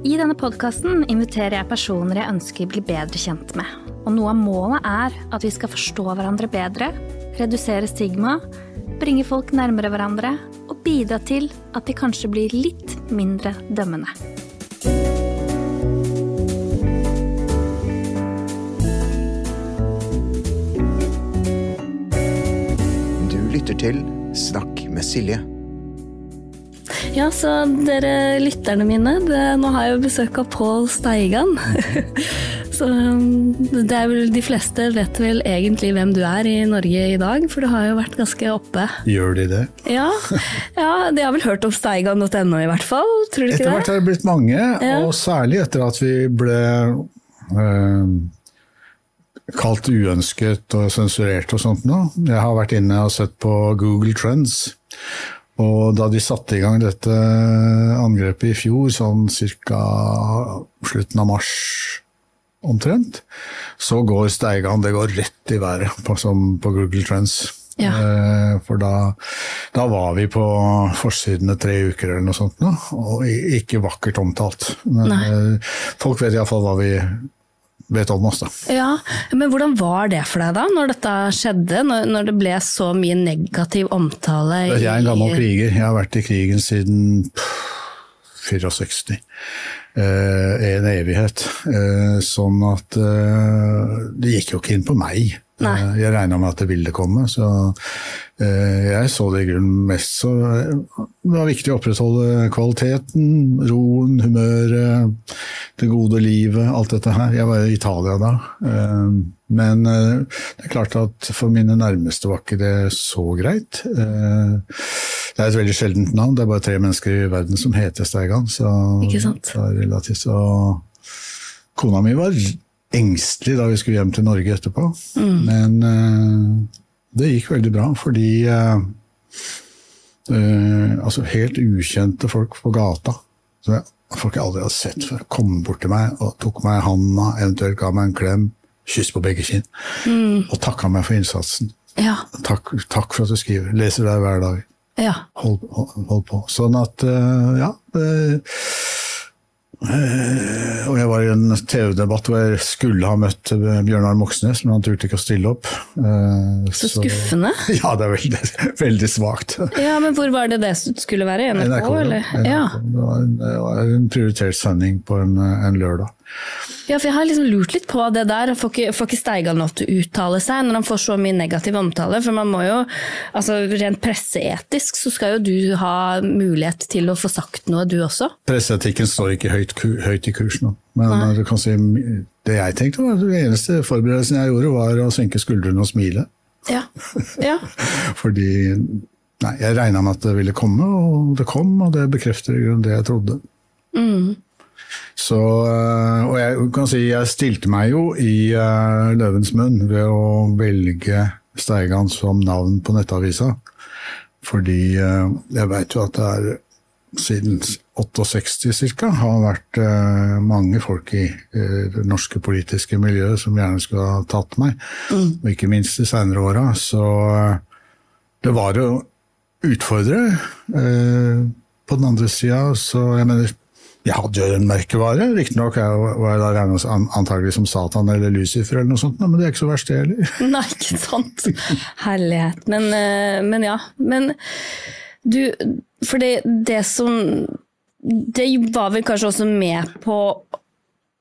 I denne podkasten inviterer jeg personer jeg ønsker blir bedre kjent med. Og noe av målet er at vi skal forstå hverandre bedre, redusere stigma, bringe folk nærmere hverandre og bidra til at de kanskje blir litt mindre dømmende. Du lytter til Snakk med Silje. Ja, så dere lytterne mine, det, nå har jeg jo besøk av Pål Steigan. så um, det er vel, de fleste vet vel egentlig hvem du er i Norge i dag, for du har jo vært ganske oppe. Gjør de det? Ja, ja de har vel hørt om steigan.no i hvert fall, tror du ikke det? Etter hvert har det blitt mange, Ja. og særlig etter at vi ble øh, kalt uønsket og sensurert og sånt nå. Jeg har vært inne og sett på Google Trends. Og da de satte i gang dette angrepet i fjor, sånn ca. slutten av mars omtrent, så går Steigan det går rett i været på, som på Google Trends. Ja. Eh, For da, da var vi på forsidene tre uker eller noe sånt, nå, og ikke vakkert omtalt. Men eh, folk vet iallfall hva vi vet om oss, da. Ja, men hvordan var det for deg da, når dette skjedde? Når, når det ble så mye negativ omtale? Jeg er en gammel kriger. Jeg har vært i krigen siden 64. Eh, en evighet. Eh, sånn at eh, det gikk jo ikke inn på meg. Nei. Eh, jeg regna med at det ville komme, så eh, jeg så det i grunnen mest så eh, Det var viktig å opprettholde kvaliteten, roen, humøret, det gode livet, alt dette her. Jeg var i Italia da. Men det er klart at for mine nærmeste var ikke det så greit. Det er et veldig sjeldent navn. Det er bare tre mennesker i verden som heter Steigan. Så Ikke sant? er relativt så Kona mi var engstelig da vi skulle hjem til Norge etterpå. Men uh, det gikk veldig bra, fordi uh, uh, altså helt ukjente folk på gata, som jeg, folk jeg aldri hadde sett før, kom bort til meg og tok meg i handa, eventuelt ga meg en klem, kyss på begge kinn, og takka meg for innsatsen. Ja, Takk, takk for at du skriver. Leser deg hver dag. ja. Hold, hold, hold på. Sånn at, ja det, Og jeg var i en TV-debatt hvor jeg skulle ha møtt eh, Bjørnar Moxnes, men han turte ikke å stille opp. Så, Så skuffende. Ja, det er veldig, veldig svakt. Ja, men hvor var det det skulle være? NRK, NRK, eller? Ja. Det, var en, en prioritert sending på en, en lørdag. Ja, for jeg har liksom lurt litt på det der. Får ikke, får ikke Steigan lov til å uttale seg når han får så mye negativ omtale? For man må jo, altså rent presseetisk så skal jo du ha mulighet til å få sagt noe, du også. Presseetikken står ikke høyt, høyt i kurs nå. Men Nei. du kan si, det jeg tenkte var det eneste forberedelsen jeg gjorde, var å senke skuldrene og smile. Ja. ja. Fordi nei, jeg regna med at det ville komme, og det kom, og det bekrefter i grunnen det jeg trodde. Så, øh, og jeg kan si jeg stilte meg jo i uh, løvens munn ved å velge Steigan som navn på nettavisa. Fordi uh, jeg veit jo at det er siden 68 ca. har vært uh, mange folk i det norske politiske miljøet som gjerne skulle ha tatt meg. Og ikke minst de seinere åra. Så det var å utfordre. Eh, på den andre sida, så jeg mener Jeg hadde jo en merkevare. Riktignok var jeg da regnet antagelig som Satan eller Lucifer eller noe sånt, men det er ikke så verst, det heller. Nei, ikke sant. Herlighet. Men, eh, men ja. Men du, for det, det som Det var vel kanskje også med på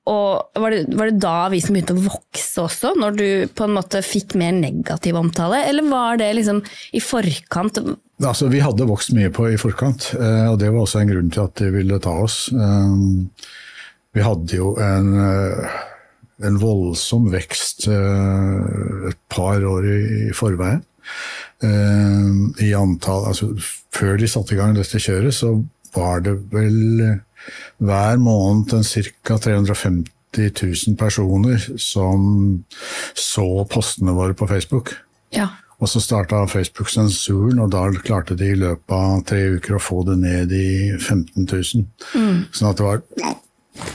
og var det, var det da avisen begynte å vokse også, når du på en måte fikk mer negativ omtale, eller var det liksom i forkant? Altså, Vi hadde vokst mye på i forkant, eh, og det var også en grunn til at de ville ta oss. Eh, Vi hadde jo en, eh, en voldsom vekst et par år i, i forveien. I antall altså, Før de satte i gang dette kjøret, så var det vel hver måned en ca. 350 000 personer som så postene våre på Facebook. Ja. Og så starta Facebook-sensuren, og da klarte de i løpet av tre uker å få det ned i 15 000. Sånn at det var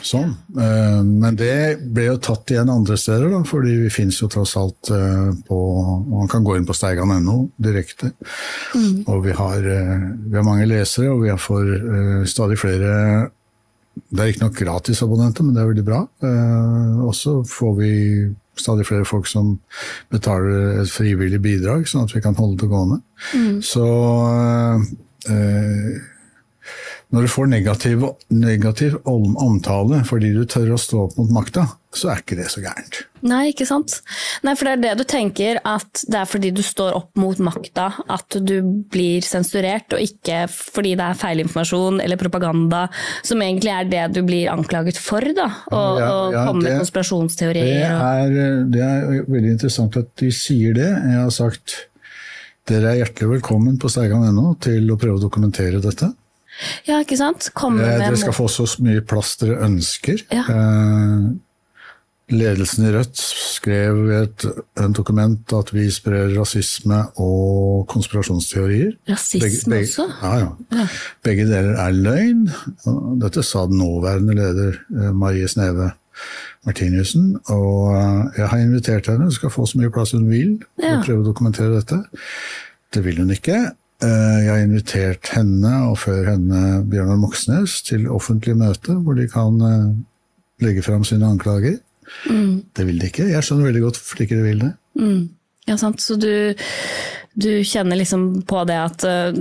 sånn. Eh, Men det ble jo tatt igjen andre steder, da, fordi vi finnes jo tross alt på og Man kan gå inn på steigan.no direkte. Og vi har, eh, vi har mange lesere, og vi har får eh, stadig flere det er ikke nok gratisabonnenter, men det er veldig bra. Og så får vi stadig flere folk som betaler et frivillig bidrag, sånn at vi kan holde det gående. Mm. Så uh, når du får negativ, negativ, omtale fordi du tør å stå opp mot makta, så er ikke det så gærent. Nei, ikke sant. Nei, for det er det du tenker, at det er fordi du står opp mot makta at du blir sensurert, og ikke fordi det er feilinformasjon eller propaganda, som egentlig er det du blir anklaget for, da. Og, ja, ja, komme med konspirasjonsteorier. Det er, det er veldig interessant at de sier det. Jeg har sagt dere er hjertelig velkommen på steigan.no til å prøve å dokumentere dette. Ja, ikke sant? Komme med dere skal få så mye plass dere ønsker. Ja. Eh, ledelsen i Rødt skrev et, et, dokument at vi sprer rasisme og konspirasjonsteorier. Rasisme begge, begge, også? Ja, ja, ja. Begge deler er løgn. Dette sa den nåværende leder eh, Marie Sneve Martinussen. Og eh, jeg har invitert henne, hun skal få så mye plass hun vil, ja. og prøve å dokumentere dette. Det vil hun ikke. Eh, jeg har invitert henne, og før henne Bjørnar Moxnes, til offentlig møte hvor de kan eh, legge fram sine anklager. Mm. Det vil de ikke. Jeg skjønner veldig godt hvorfor de ikke vil det. Mm. Ja, sant. Så du, du, kjenner liksom på det at eh,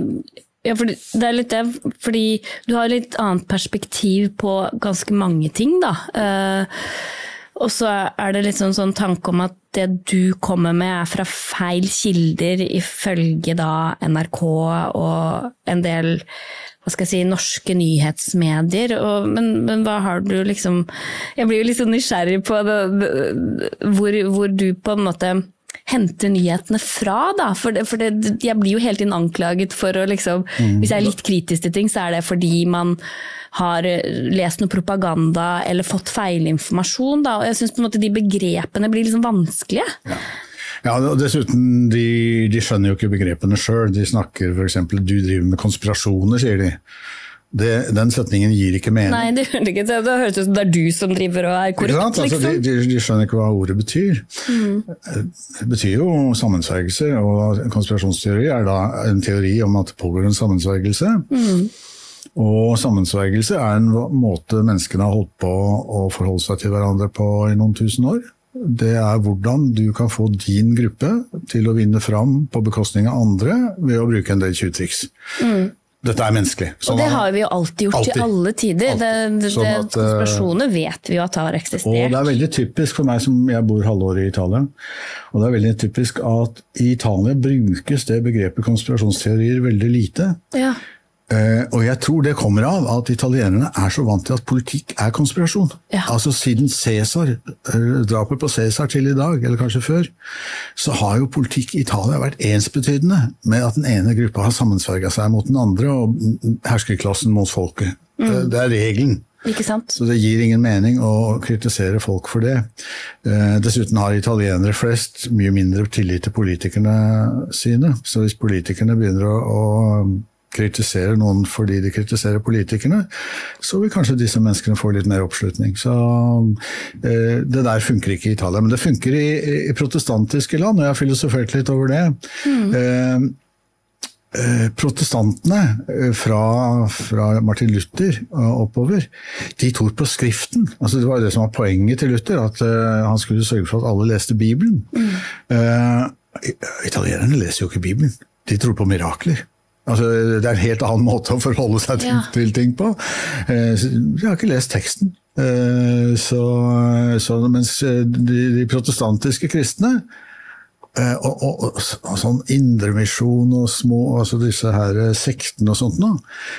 ja, fordi, det er litt det, fordi du har litt annet perspektiv på ganske mange ting, da. Uh, og så er det litt sånn, sånn tanke om at det du kommer med er fra feil kilder, ifølge da NRK og en del hva skal jeg si, norske nyhetsmedier. Og, men, men, hva har du liksom Jeg blir jo litt sånn nysgjerrig på det, hvor, hvor, du på en måte henter nyhetene fra, da. For, det, for det, jeg blir jo hele tiden anklaget for å liksom mm. Hvis jeg er litt kritisk til ting, så er det fordi man har eh, lest noe propaganda eller fått feilinformasjon. Da. Og jeg syns de begrepene blir liksom vanskelige. Ja. Ja, og dessuten, de, de skjønner jo ikke begrepene sjøl. De snakker f.eks. 'du driver med konspirasjoner', sier de. Det, den setningen gir ikke mening. Nei, det, gjør ikke, det høres ut som det er du som driver og er korrupt. Altså, liksom. de, de, de, skjønner ikke hva ordet betyr. Mm. Det betyr jo sammensvergelse, og konspirasjonsteori er da en teori om at det pågår en sammensvergelse. Mm. Og sammensvergelse er en måte menneskene har holdt på å forholde seg til hverandre på i noen tusen år. Det er hvordan du kan få din gruppe til å vinne fram på bekostning av andre ved å bruke en del tjuvtriks. Mm. Dette er menneskelig. Sånn og det har vi jo alltid gjort alltid. i alle tider. Det, det, sånn at, eh, konspirasjoner vet vi jo at har eksistert. Og det er veldig typisk for meg som jeg bor halvåret i Italia, og det er veldig typisk at i Italia brukes det begrepet konspirasjonsteorier veldig lite. Ja. Uh, og jeg tror det kommer av at italienerne er så vant til at politikk er konspirasjon. Ja. Altså Siden Cæsar, uh, drapet på Cæsar til i dag, eller kanskje før, så har jo politikk i Italia vært ensbetydende med at den ene gruppa har sammensverga seg mot den andre, og herskerklassen mot folket. Mm. Det er regelen. Så det gir ingen mening å kritisere folk for det. Dessuten har italienere flest mye mindre tillit til politikerne sine. Så hvis politikerne begynner å, å kritiserer noen fordi de kritiserer politikerne, så vil kanskje disse menneskene få litt mer oppslutning. Så eh, Det der funker ikke i Italia, men det funker i, i protestantiske land, og jeg har filosofert litt over det. Mm. Eh, eh protestantene fra, fra, Martin Luther oppover, de tror på Skriften. Altså det var det som var poenget til Luther, at han skulle sørge for at alle leste Bibelen. Mm. Italienerne leser jo ikke Bibelen, de tror på mirakler. Altså, det er en helt annen måte å forholde seg til, ja. til ting på. Eh, jeg har ikke lest teksten. Eh, så, så, mens de, de, protestantiske kristne og, og, og, og sånn indremisjon og små altså disse her sektene og sånt, nå,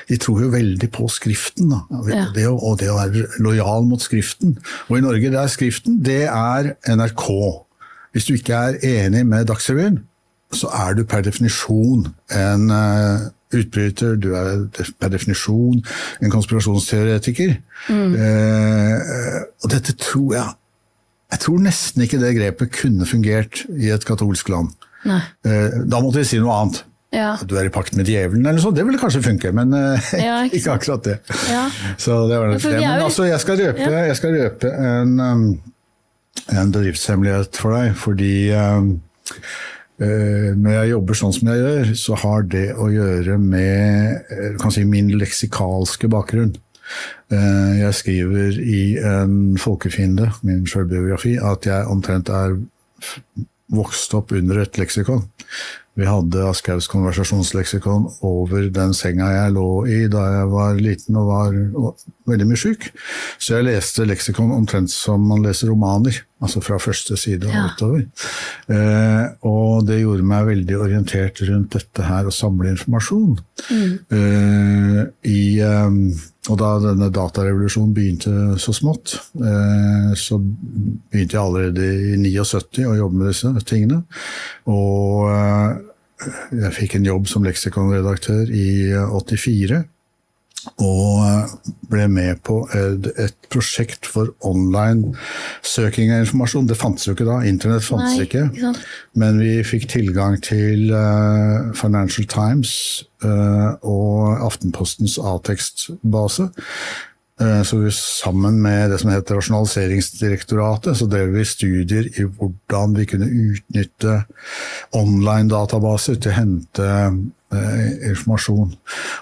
de tror jo veldig på Skriften. Ja. Det og det å være lojal mot Skriften. Og i Norge er Skriften, det er NRK. Hvis du ikke er enig med Dagsrevyen, så er du per definisjon en uh, utbryter, du er per definisjon en konspirasjonsteoretiker. Mm. Uh, og dette tror jeg Jeg tror nesten ikke det grepet kunne fungert i et katolsk land. Uh, da måtte vi si noe annet. Ja. Du er i pakt med djevelen eller sånn, det ville kanskje funke, men ja, ikke, ikke, akkurat det. Ja. Så det var det. Men altså, jeg skal røpe, jeg skal røpe en, um, en bedriftshemmelighet for deg, fordi um, Eh, når jeg jobber sånn som jeg gjør, så har det å gjøre med eh, si, min leksikalske bakgrunn. Eh, jeg skriver i en folkefiende, min sjølbiografi, at jeg omtrent er vokst opp under et leksikon. Vi hadde Aschehougs konversasjonsleksikon over den senga jeg lå i da jeg var liten og var veldig mye syk. Så jeg leste leksikon omtrent som man leser romaner, altså fra første side og ja. utover. Eh, og det gjorde meg veldig orientert rundt dette her å samle informasjon. Mm. Eh, i, eh, og da denne datarevolusjonen begynte så smått, eh, så begynte jeg allerede i 79 å jobbe med disse tingene. Og eh, jeg fikk en jobb som leksikonredaktør i 84. Og eh, ble med på et, prosjekt for online søking av informasjon. Det fantes jo ikke da, internett fantes Nei, ikke. ikke men vi fikk tilgang til uh, Financial Times uh, og Aftenpostens A-tekstbase. Så vi, sammen med det som heter Rasjonaliseringsdirektoratet, så drev vi studier i hvordan vi kunne utnytte online-databaser til å hente informasjon.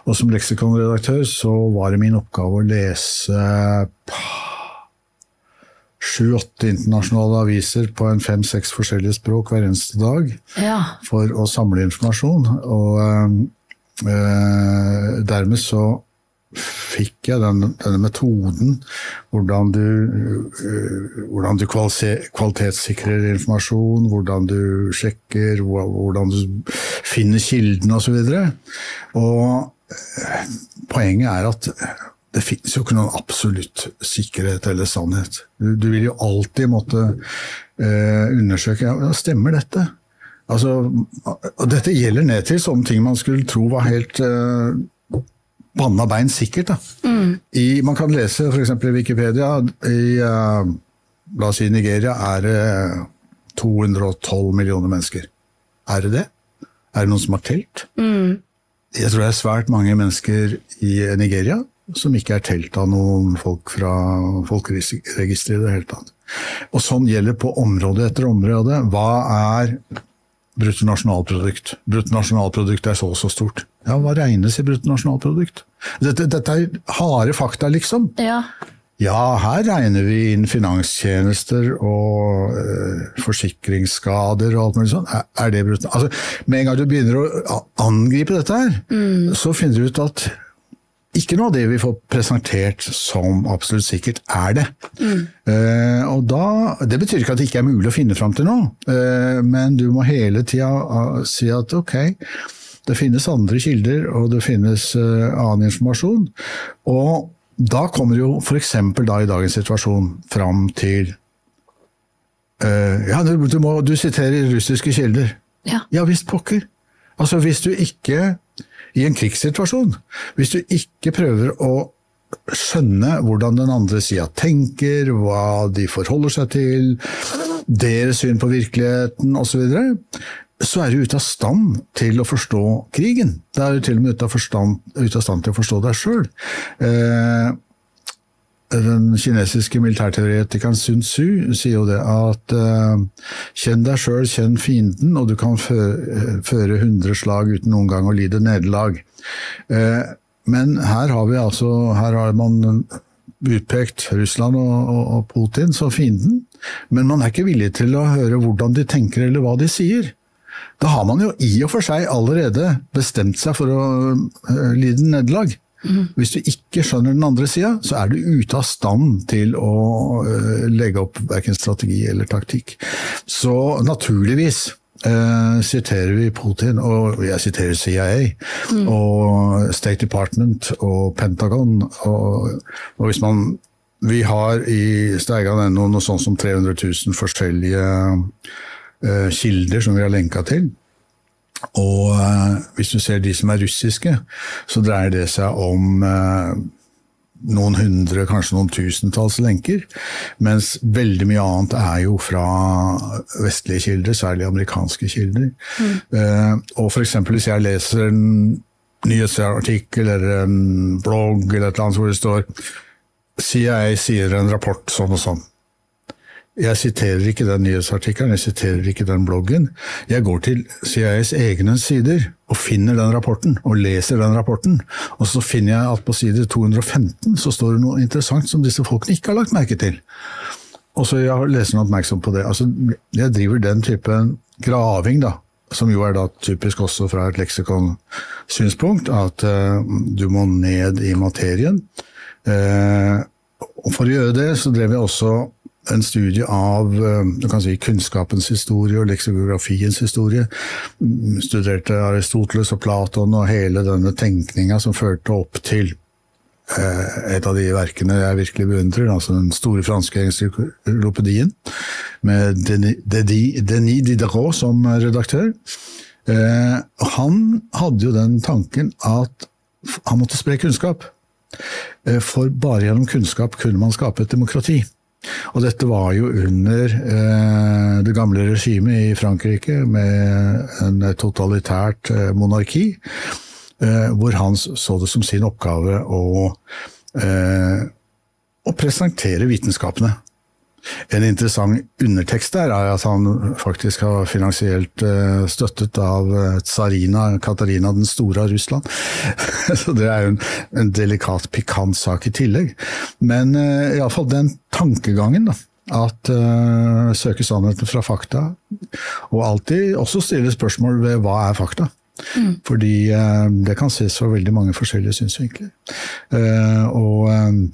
Og som leksikonredaktør så var det min oppgave å lese sju-åtte internasjonale aviser på en fem-seks forskjellige språk hver eneste dag ja. for å samle informasjon. Og øh, dermed så fikk jeg den, denne metoden, hvordan du, uh, hvordan du kvalitetssikrer informasjon, hvordan du sjekker, hvordan du finner kilden osv. Og, og uh, poenget er at det finnes jo ikke noen absolutt sikkerhet eller sannhet. Du, du vil jo alltid måtte eh, undersøke ja, stemmer dette. Altså, og dette gjelder ned til sånne ting man skulle tro var helt uh, banna bein sikkert. Mm. I, man kan lese f.eks. i Wikipedia i uh, La oss si Nigeria er det 212 millioner mennesker. Er det det? Er det noen som har telt? Mm. Jeg tror det er svært mange mennesker i Nigeria som ikke er telt av noen folk fra folkeregisteret i det hele tatt. Og sånn gjelder på område etter område. Hva er bruttonasjonalprodukt? Bruttonasjonalprodukt er så og så stort. Ja, hva regnes i bruttonasjonalprodukt? Dette, dette er harde fakta, liksom. Ja. ja. her regner vi inn finanstjenester og eh, forsikringsskader og alt mulig sånt. Er, er det brutto? Altså, med en gang du begynner å angripe dette her, mm. så finner du ut at ikke noe av det vi får presentert som absolutt sikkert, er det. Mm. Uh, og da, Det betyr ikke at det ikke er mulig å finne fram til noe, uh, men du må hele tida uh, si at ok, det finnes andre kilder, og det finnes uh, annen informasjon. Og da kommer jo f.eks. da i dagens situasjon fram til Ja, du, du, må, du, siterer russiske kilder. Ja, ja visst pokker. Altså hvis du ikke, i en krigssituasjon, hvis du ikke prøver å skjønne hvordan den andre sida tenker, hva de forholder seg til, deres syn på virkeligheten osv., så så er du ute av stand til å forstå krigen. Da er du til og med ute av, forstand, ute av stand til å forstå deg sjøl. Eh, den kinesiske militærteoretikeren Sun Tzu sier jo det at eh, kjenn deg sjøl, kjenn fienden, og du kan føre hundre slag uten noen gang å lide nederlag. Eh, men her har vi altså Her har man utpekt Russland og, og, og Putin som fienden, men man er ikke villig til å høre hvordan de tenker eller hva de sier. Da har man jo i og for seg allerede bestemt seg for å lide nederlag. Hvis du ikke skjønner den andre sida, så er du ute av stand til å uh, legge opp verken strategi eller taktikk. Så naturligvis uh, siterer vi Putin, og jeg siterer CIA, mm. og State Department og Pentagon. Og, og hvis man Vi har i Steigan.no noe sånt som 300 000 forskjellige uh, kilder som vi har lenka til. Og eh, hvis du ser de som er russiske, så dreier det seg om eh, noen hundre, kanskje noen tusentalls lenker. Mens veldig mye annet er jo fra vestlige kilder, særlig amerikanske kilder. Mm. og f.eks. hvis jeg leser en nyhetsartikkel eller en blogg eller et eller annet hvor det står CIA sier en rapport sånn og sånn. Jeg siterer ikke den nyhetsartikkelen, jeg siterer ikke den bloggen. Jeg går til CIAs egne sider og finner den rapporten, og leser den rapporten. Og så finner jeg at på side 215 så står det noe interessant som disse folkene ikke har lagt merke til. Og så jeg leser han oppmerksom på det. Altså, jeg driver den typen graving, da, som jo er da typisk også fra et leksikonsynspunkt, at uh, du må ned i materien. Uh, og For å gjøre det så drev jeg også en studie av eh, si, kunnskapens historie og leksikografiens historie. Mm, studerte Aristoteles og Platon og hele denne tenkninga som førte opp til eh, et av de verkene jeg virkelig beundrer, altså den store franske encyklopedien, med Denis Diderot som redaktør. Eh, han hadde jo den tanken at han måtte spre kunnskap. For bare gjennom kunnskap kunne man skape et demokrati. Og dette var jo under eh, det gamle regimet i Frankrike med en totalitært eh, monarki, eh, hvor han så det som sin oppgave å, eh, å presentere vitenskapene. En interessant undertekst der er at han faktisk har finansielt uh, støttet av uh, tsarina Katarina den store av Russland. Så det er jo en, en delikat, pikant sak i tillegg. Men uh, iallfall den tankegangen, da. At uh, søke sannheten fra fakta, og alltid også stille spørsmål ved hva er fakta. Mm. Fordi uh, det kan ses fra veldig mange forskjellige synsvinkler. Uh, og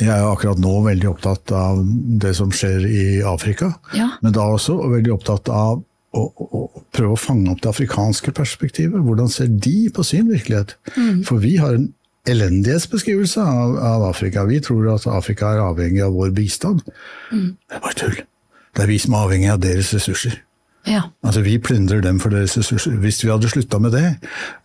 jeg er akkurat nå veldig opptatt av det som skjer i Afrika, ja. men da også veldig opptatt av å, å, prøve å fange opp det afrikanske perspektivet. Hvordan ser de på sin virkelighet? Mm. For vi har en elendighetsbeskrivelse av, av, Afrika. Vi tror at Afrika er avhengig av vår bistand. Mm. Det er bare tull. Det er vi som er avhengig av deres ressurser. Ja. Altså Vi plyndrer dem for deres ressurser. Hvis vi hadde slutta med det,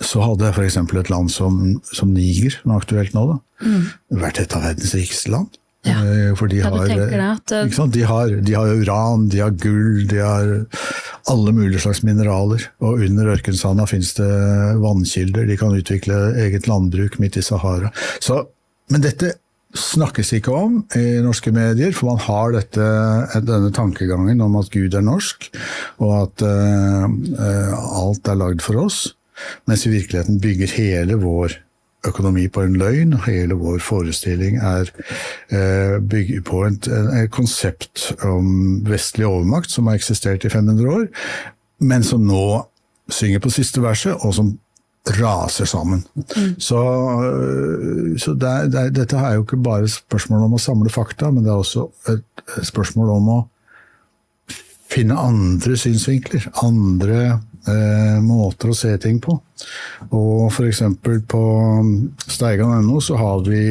så hadde f.eks. et land som, som, Niger, som er aktuelt nå, da, mm. vært et av verdens rikeste land. Ja. Eh, for de har, at, uh... de, har, de har, uran, de har gull, de har alle mulige slags mineraler. Og under ørkensanda fins det vannkilder, de kan utvikle eget landbruk midt i Sahara. Så, men dette snakkes ikke om i norske medier, for man har dette, denne tankegangen om at Gud er norsk, og at uh, alt er lagd for oss, mens i virkeligheten bygger hele vår økonomi på en løgn. Hele vår forestilling er uh, bygger på et, et, konsept om vestlig overmakt som har eksistert i 500 år, men som nå synger på siste verset, og som raser sammen. Mm. Så, øh, så det er, det er, dette er jo ikke bare spørsmål om å samle fakta, men det er også et, et spørsmål om å finne andre synsvinkler. Andre eh, måter å se ting på. Og f.eks. på steigan.no så har vi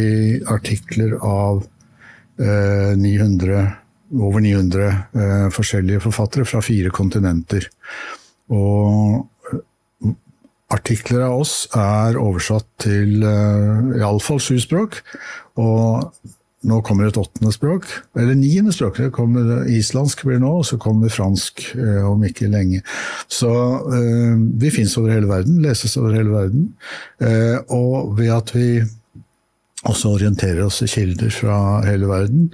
artikler av eh, 900, over 900 eh, forskjellige forfattere fra fire kontinenter. Og artikler av oss er oversatt til uh, iallfall sju språk. Og nå kommer et åttende språk, eller niende språk. Det kommer islandsk blir nå, og så kommer fransk uh, om ikke lenge. Så uh, vi fins over hele verden, leses over hele verden. Uh, og ved at vi også orienterer oss i kilder fra hele verden,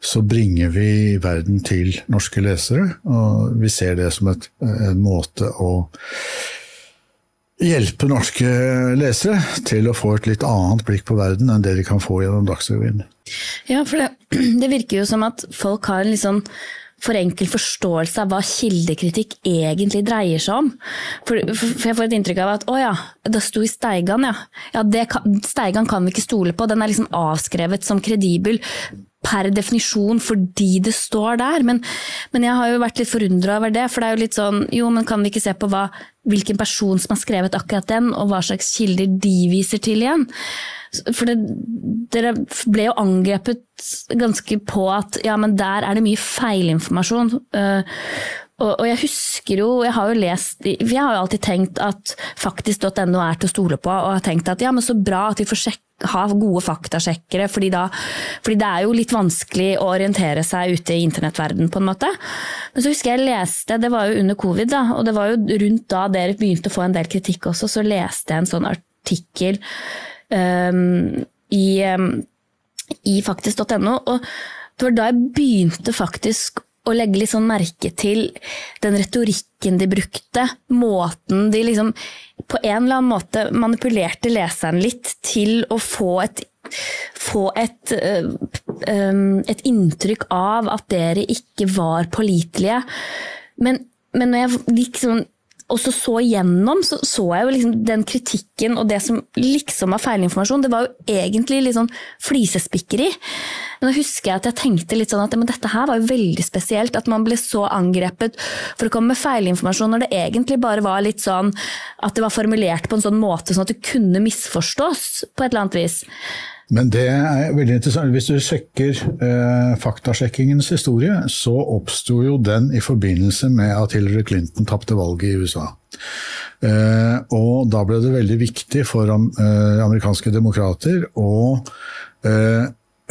så bringer vi verden til norske lesere. Og vi ser det som et, en måte å hjelpe norske lesere til å få et litt annet blikk på verden enn det de kan få gjennom Dagsrevyen. Ja, for det, det, virker jo som at folk har en litt sånn for enkel forståelse av hva kildekritikk egentlig dreier seg om. For, for jeg får et inntrykk av at å ja, det sto i Steigan, ja. ja kan, Steigan kan vi ikke stole på, den er liksom avskrevet som kredibel per definisjon fordi det står der. Men, men jeg har jo vært litt forundra over det. For det er jo litt sånn Jo, men kan vi ikke se på hva, hvilken person som har skrevet akkurat den, og hva slags kilder de viser til igjen? For det, dere ble jo angrepet ganske på at ja, men der er det mye feilinformasjon. Uh, og, og, jeg husker jo, jeg har jo lest Jeg har jo alltid tenkt at faktisk.no er til å stole på, og har tenkt at ja, men så bra at vi får sjekke ha gode faktasjekkere, fordi, da, fordi, det er jo litt vanskelig å orientere seg ute i internettverdenen på en måte. Men så husker jeg leste, det var jo under covid, da, og det var jo rundt da dere begynte å få en del kritikk også, så leste jeg en sånn artikkel um, i, um, i faktisk.no. og det var da jeg begynte faktisk å legge litt sånn merke til den retorikken de brukte. Måten de liksom på en eller annen måte manipulerte leseren litt til å få et, få et, øh, øh, et inntrykk av at dere ikke var pålitelige. Men, men når jeg liksom også så igjennom så, så jeg jo liksom den kritikken og det som liksom var feilinformasjon. Det var jo egentlig litt sånn flisespikkeri. Men da husker jeg at jeg tenkte litt sånn at men dette her var jo veldig spesielt. At man ble så angrepet for å komme med feilinformasjon når det egentlig bare var litt sånn at det var formulert på en sånn måte sånn at det kunne misforstås på et eller annet vis. Men det er veldig interessant. Hvis du sjekker eh, faktasjekkingens historie, så oppsto jo den i forbindelse med at Hillary Clinton tapte valget i USA. Eh, og da ble det veldig viktig for eh, amerikanske demokrater å eh,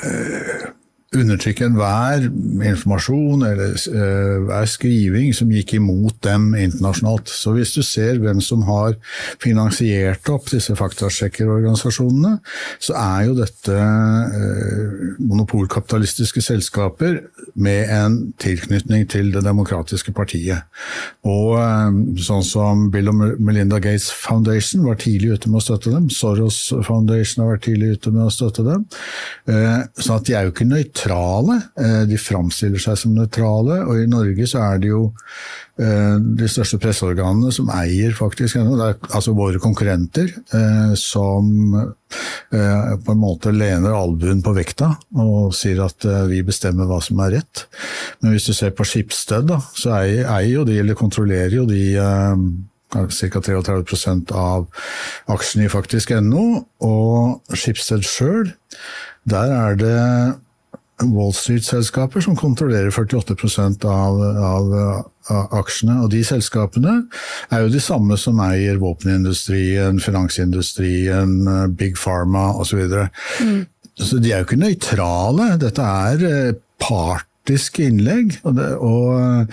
eh, undertrykke enhver informasjon eller uh, skriving som gikk imot dem internasjonalt. Så hvis du ser hvem som har finansiert opp disse faktasjekkerorganisasjonene, så er jo dette uh, monopolkapitalistiske selskaper med en tilknytning til Det demokratiske partiet. Og uh, sånn som Bill og Melinda Gates Foundation var tidlig ute med å støtte dem, Soros Foundation har vært tidlig ute med å støtte dem. sånn at de er jo ikke nøytrale nøytrale. Eh, de framstiller seg som nøytrale, og i Norge så er det jo eh, de største presseorganene som eier faktisk er altså våre konkurrenter, eh, som på en måte lener albuen på vekta og sier at vi bestemmer hva som er rett. Men hvis du ser på Skipsted, da, så eier, jo de, eller kontrollerer jo de ca. 33% av aksjene i faktisk.no, og Skipsted sjøl, der er det Wall Street-selskaper som kontrollerer 48 av, av, av, aksjene. Og de selskapene er jo de samme som eier våpenindustrien, finansindustrien, Big Pharma osv. Så, mm. så de er jo ikke nøytrale. Dette er eh, part praktiske innlegg. Og det, og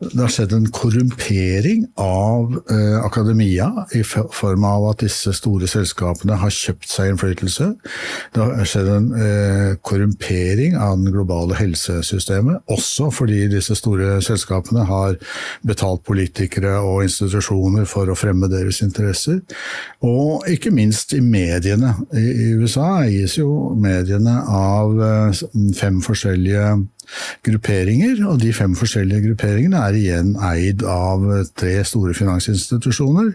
det, har skjedd en korrumpering av eh, akademia i form av at disse store selskapene har kjøpt seg innflytelse. Det har skjedd en eh, korrumpering av den globale helsesystemet, også fordi disse store selskapene har betalt politikere og institusjoner for å fremme deres interesser. Og ikke minst i mediene. I, i USA eies jo mediene av eh, fem forskjellige grupperinger, og de fem forskjellige grupperingene er igjen eid av tre store finansinstitusjoner.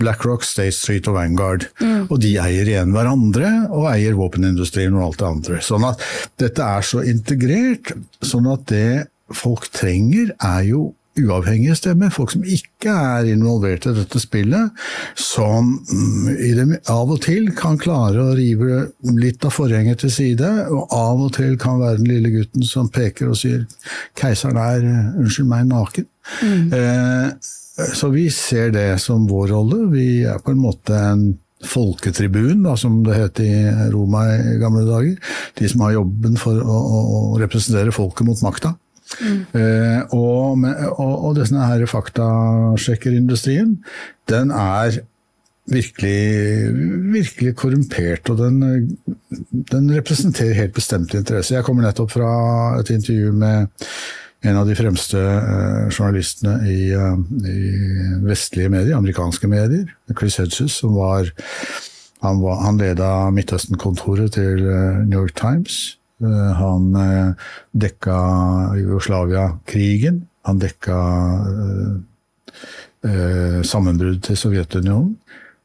BlackRock, State Street og Vanguard. Mm. Og de eier igjen hverandre, og eier våpenindustrien og alt det andre. Sånn at dette er så integrert, sånn at det folk trenger, er jo uavhengige stemmer, folk som ikke er involvert i dette spillet, som mm, av og til kan klare å rive litt av forhenget til side, og av og til kan være den lille gutten som peker og sier 'keiseren er, unnskyld meg, naken'. Mm. Eh, så vi ser det som vår rolle. Vi er på en måte en folketribun, da, som det het i Roma i gamle dager. De som har jobben for å, å representere folket mot makta. Mm. Eh, og, og, og denne her faktasjekkerindustrien, den er virkelig, virkelig korrumpert, og den, den, representerer helt bestemte interesser. Jeg kommer nettopp fra et intervju med en av de fremste uh, journalistene i, uh, i, vestlige medier, amerikanske medier, Chris Hedges, som var han, var, han leda Midtøsten-kontoret til New York Times. Eh, han eh, dekka Jugoslavia-krigen. Han dekka eh, sammenbrudd til Sovjetunionen.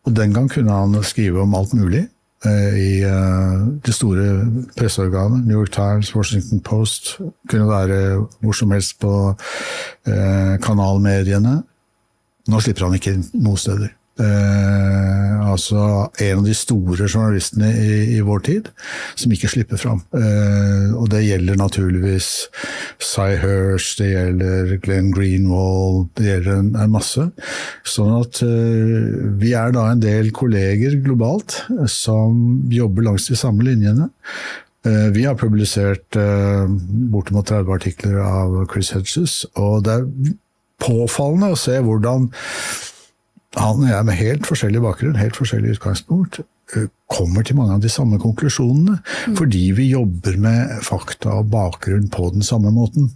Og den gang kunne han skrive om alt mulig i det store presseorganet. New York Times, Washington Post. Kunne være hvor som helst på kanalmediene. Nå slipper han ikke noen steder. Eh, altså en av de store journalistene i, i vår tid, som ikke slipper fram. Eh, og det gjelder naturligvis Cy Hirsch, det gjelder Glenn Greenwald, det gjelder en, en masse. Sånn at eh, vi er da en del kolleger globalt som jobber langs de samme linjene. Eh, vi har publisert eh, bortimot 30 artikler av Chris Hedges, og det er påfallende å se hvordan han og jeg med helt forskjellig bakgrunn, helt forskjellig utgangspunkt, kommer til mange av de samme konklusjonene. Fordi vi jobber med fakta og bakgrunn på den samme måten.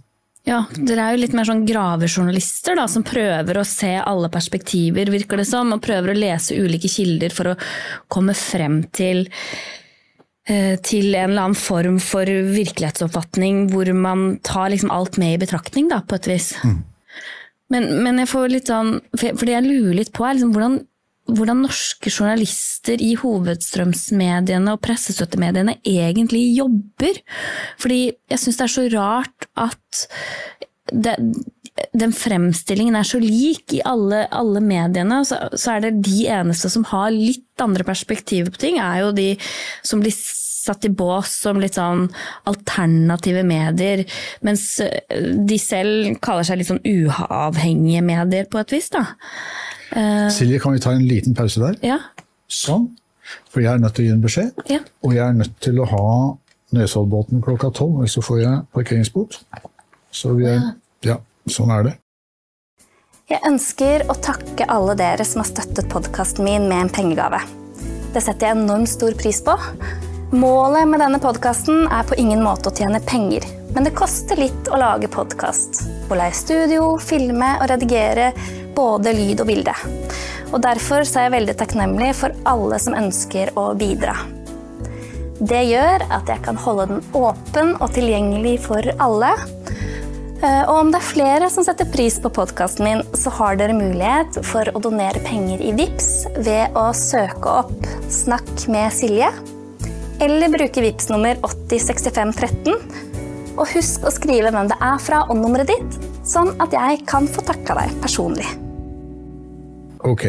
Ja, dere er jo litt mer sånn gravejournalister da, som prøver å se alle perspektiver, virker det som, og prøver å lese ulike kilder for å komme frem til til en eller annen form for virkelighetsoppfatning hvor man tar liksom alt med i betraktning, da, på et vis. Mm. Men, men, jeg får litt sånn For det jeg lurer litt på, er liksom hvordan hvordan norske journalister i hovedstrømsmediene og pressestøttemediene egentlig jobber. Fordi jeg syns det er så rart at det, den fremstillingen er så lik i alle, alle mediene. Så, så, er det de eneste som har litt andre perspektiver på ting, er jo de som blir satt i bås som litt sånn alternative medier, mens de selv kaller seg litt sånn uavhengige medier på et vis. da. Uh, Silje, kan vi ta en liten pause der? Ja. Sånn. For jeg er nødt til å gi en beskjed. Ja. Og jeg er nødt til å ha Nesoddbåten klokka tolv, og så får jeg parkeringsbot. Så vi er, ja, sånn er det. Jeg ønsker å takke alle dere som har støttet podkasten min med en pengegave. Det setter jeg enormt stor pris på. Målet med denne podkasten er på ingen måte å tjene penger, men det koster litt å lage podkast. Å leie studio, filme og redigere både lyd og bilde. Og Derfor er jeg veldig takknemlig for alle som ønsker å bidra. Det gjør at jeg kan holde den åpen og tilgjengelig for alle. Eh, og om det er flere som setter pris på podkasten min, så har dere mulighet for å donere penger i VIPS ved å søke opp 'Snakk med Silje' eller bruke VIPS nummer 806513. Og husk å skrive hvem det er fra og nummeret ditt, sånn at jeg kan få takka deg personlig. Ok.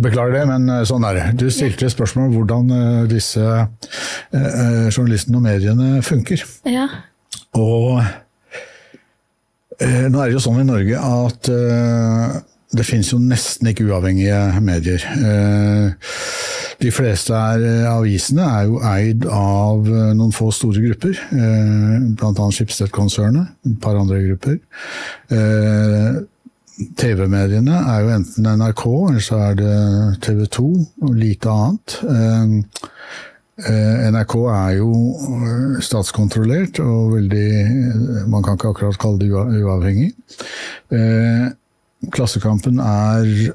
Beklager det, men eh, sånn er det. Du stilte spørsmål om hvordan eh, disse eh, journalistene og mediene funker. Ja. Og nå er det jo sånn i Norge at det finnes jo nesten ikke uavhengige medier. De fleste er, avisene er jo eid av noen få store grupper, bl.a. Schibsted-konsernet, et par andre grupper. TV-mediene er jo enten NRK, eller så er det TV 2 og lite annet. Eh, eh, NRK er jo eh, statskontrollert og veldig Man kan ikke akkurat kalle det uavhengig. Klassekampen er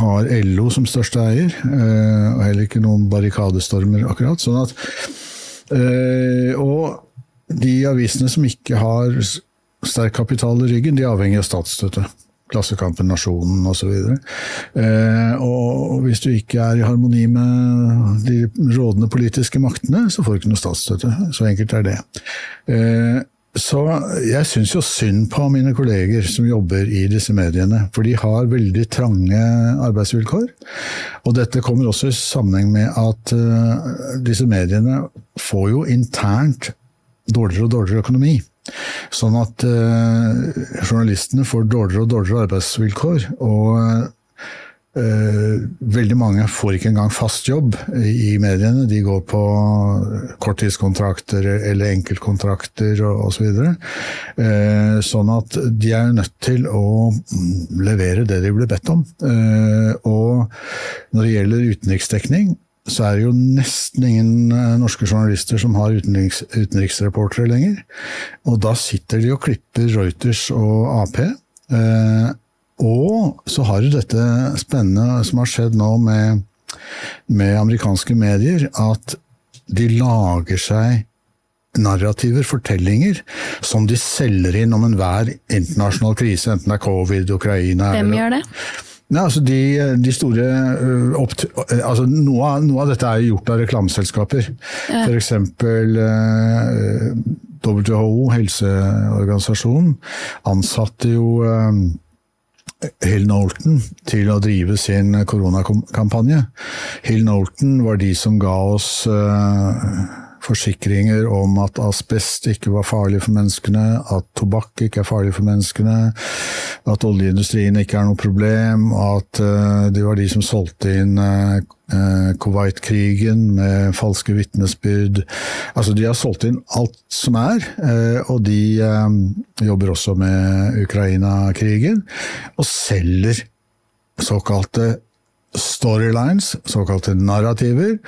har LO som største eier, og heller ikke noen barrikadestormer, akkurat. Sånn at, og de avisene som ikke har sterk kapital i ryggen, de er avhengig av statsstøtte. Klassekampen, Nasjonen osv. Eh, og hvis du ikke er i harmoni med de rådende politiske maktene, så får du ikke noe statsstøtte. Så enkelt er det. Eh, så jeg syns jo synd på mine kolleger som jobber i disse mediene, for de har veldig trange arbeidsvilkår. Og dette kommer også i sammenheng med at uh, disse mediene får jo internt dårligere og dårligere økonomi. Sånn at uh, journalistene får dårligere og dårligere arbeidsvilkår. og Uh, veldig mange får ikke engang fast jobb i mediene. De går på korttidskontrakter eller enkeltkontrakter osv. Så uh, sånn at de er nødt til å levere det de blir bedt om. Uh, og når det gjelder utenriksdekning, så er det jo nesten ingen eh, norske journalister som har utenriks, utenriksreportere lenger. Og da sitter de og klipper Reuters og Ap. Og så har du dette spennende som har skjedd nå med, med amerikanske medier, at de lager seg narrativer, fortellinger, som de selger inn om enhver internasjonal krise, enten det er covid, Ukraina Hvem gjør det? Ja, altså de, de store opp, altså noe, av, noe, av, dette er gjort av reklameselskaper. Ja. F.eks. Uh, WHO, helseorganisasjonen, ansatte jo Hill Nolton til å drive sin koronakampanje. Hill Nolton var de som ga oss uh, forsikringer om at asbest ikke var farlig for menneskene, at tobakk ikke er farlig for menneskene, at oljeindustrien ikke er noe problem, at uh, det var de som solgte inn uh, Kuwait-krigen med falske vitnesbyrd. Altså, de har solgt inn alt som er, og de jobber også med Ukraina-krigen, og selger såkalte storylines, såkalte narrativer,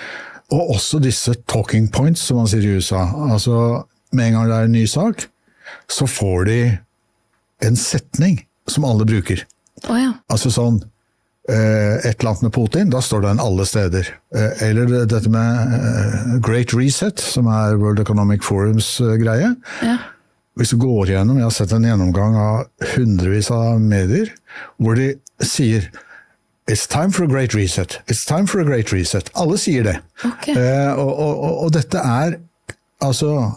og også disse talking points, som man sier i USA. Altså, med en gang det er en ny sak, så får de en setning som alle bruker. Oh, ja. Altså sånn eh, Et eller annet med Putin, da står den alle steder. Eh, Eller dette med eh, Great Reset, som er World Economic Forums greie. ja. Hvis du går gjennom, Jeg har sett en gjennomgang av hundrevis av medier hvor de sier It's time for a great reset. It's time for a great reset. Alle sier det. Okay. Eh, og, og, og, dette er altså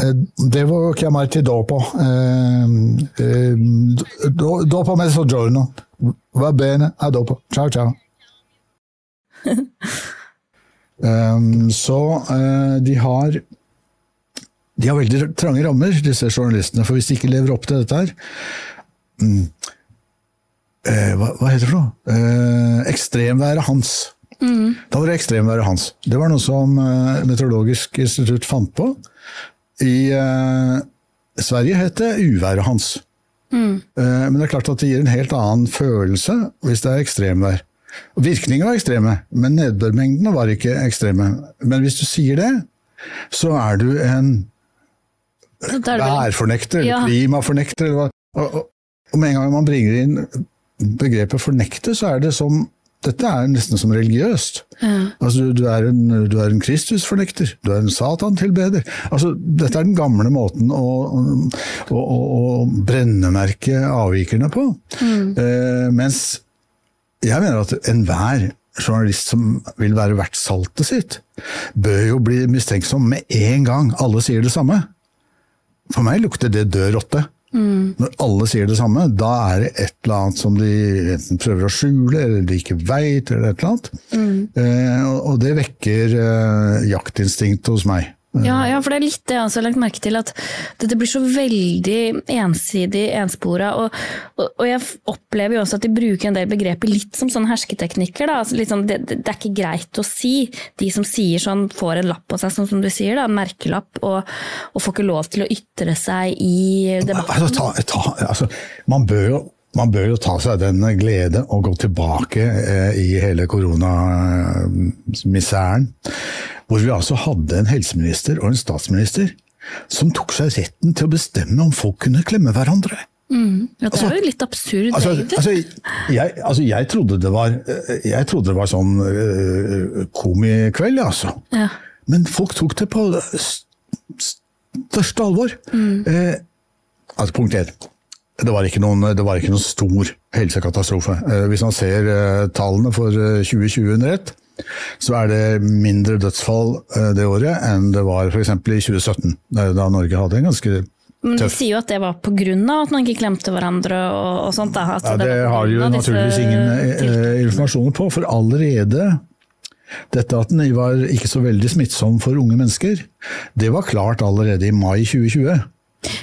eh, devo chiamarti dopo. Eh, do- dopo mezzogiorno. Va bene, a dopo. Ciao ciao. Um, så uh, de har De har veldig trange rammer, disse journalistene. For hvis de ikke lever opp til dette her mm, eh, hva, hva heter det for noe? Eh, ekstremværet hans. Da var det ekstremværet hans. Det var noe som eh, Meteorologisk institutt fant på. I eh, Sverige het det uværet hans. Eh, men det er klart at det gir en helt annen følelse hvis det er ekstremvær. Virkningen Virkningene var ekstreme, men nedbørmengdene var ikke ekstreme. Men hvis du sier det, så er du en Så da er det vel- værfornekter, Ja. klimafornekter. Eller hva. Og, og, og med en gang man bringer inn begrepet fornekte, så er det som Dette er nesten som religiøst. Altså, du, du, er en, du er en Kristusfornekter, du er en Satan-tilbeder. Altså, dette er den gamle måten å, å, å, å brennemerke avvikerne på. Eh, mens jeg mener at enhver journalist som vil være verdt saltet sitt, bør jo bli mistenksom med en gang alle sier det samme. For meg lukter det død rotte. Når alle sier det samme, da er det et eller annet som de enten prøver å skjule, eller de ikke veit, eller et eller annet. Eh, og- og det vekker eh, jaktinstinktet hos meg. Ja, ja, for det er litt det jeg også har lagt merke til, at dette blir så veldig ensidig, enspora. Og, og, og jeg opplever jo også at de bruker en del begreper litt som sånne hersketeknikker. Da. Altså, sånn, det, det er ikke greit å si. De som sier sånn, får en lapp på seg, sånn som du sier, da, en merkelapp, og, og får ikke lov til å ytre seg i debatten. Altså, ta, ta, altså, man, bør jo, man bør jo ta seg den glede å gå tilbake eh, i hele koronamisæren. Hvor vi altså hadde en helseminister og en statsminister som tok seg retten til å bestemme om folk kunne klemme hverandre. Ja, det er jo litt absurd, Altså, egentlig. altså, jeg, altså jeg, trodde det var, jeg trodde det var sånn uh, komikveld, altså. Ja. Men folk tok det på største alvor. Eh, altså, punkt én. Det var, ikke noen, det var ikke noen stor helsekatastrofe. Eh, hvis man ser eh, tallene for eh, 2020 under ett, så er det mindre dødsfall eh, det året enn det var f.eks. i 2017, da Norge hadde en ganske Men de sier jo at det var av at man ikke klemte hverandre og, og sånt. Altså, Ja, det har de jo naturligvis ingen eh, tiltakene. informasjon på, for allerede dette at den var ikke så veldig smittsom for unge mennesker, det var klart allerede i mai 2020.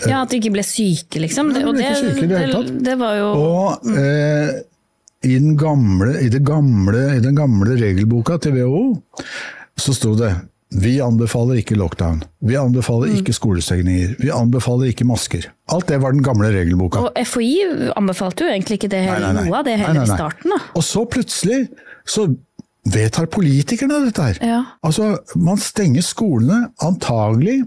Ja, at de ikke ble syke, liksom. Ja, de og ble det, ikke syke i det hele tatt. det, det var jo Og eh, i, den gamle, i, gamle, i den gamle regelboka til WHO så sto det vi anbefaler ikke lockdown, vi anbefaler Mm. ikke skolestengninger, vi anbefaler ikke masker. Alt det var den gamle regelboka. Og FHI anbefalte jo egentlig ikke det heller, noe av det hele Nei, nei, nei. i starten. Da. Og så plutselig så vedtar politikerne dette her. Ja. Altså, man stenger skolene antagelig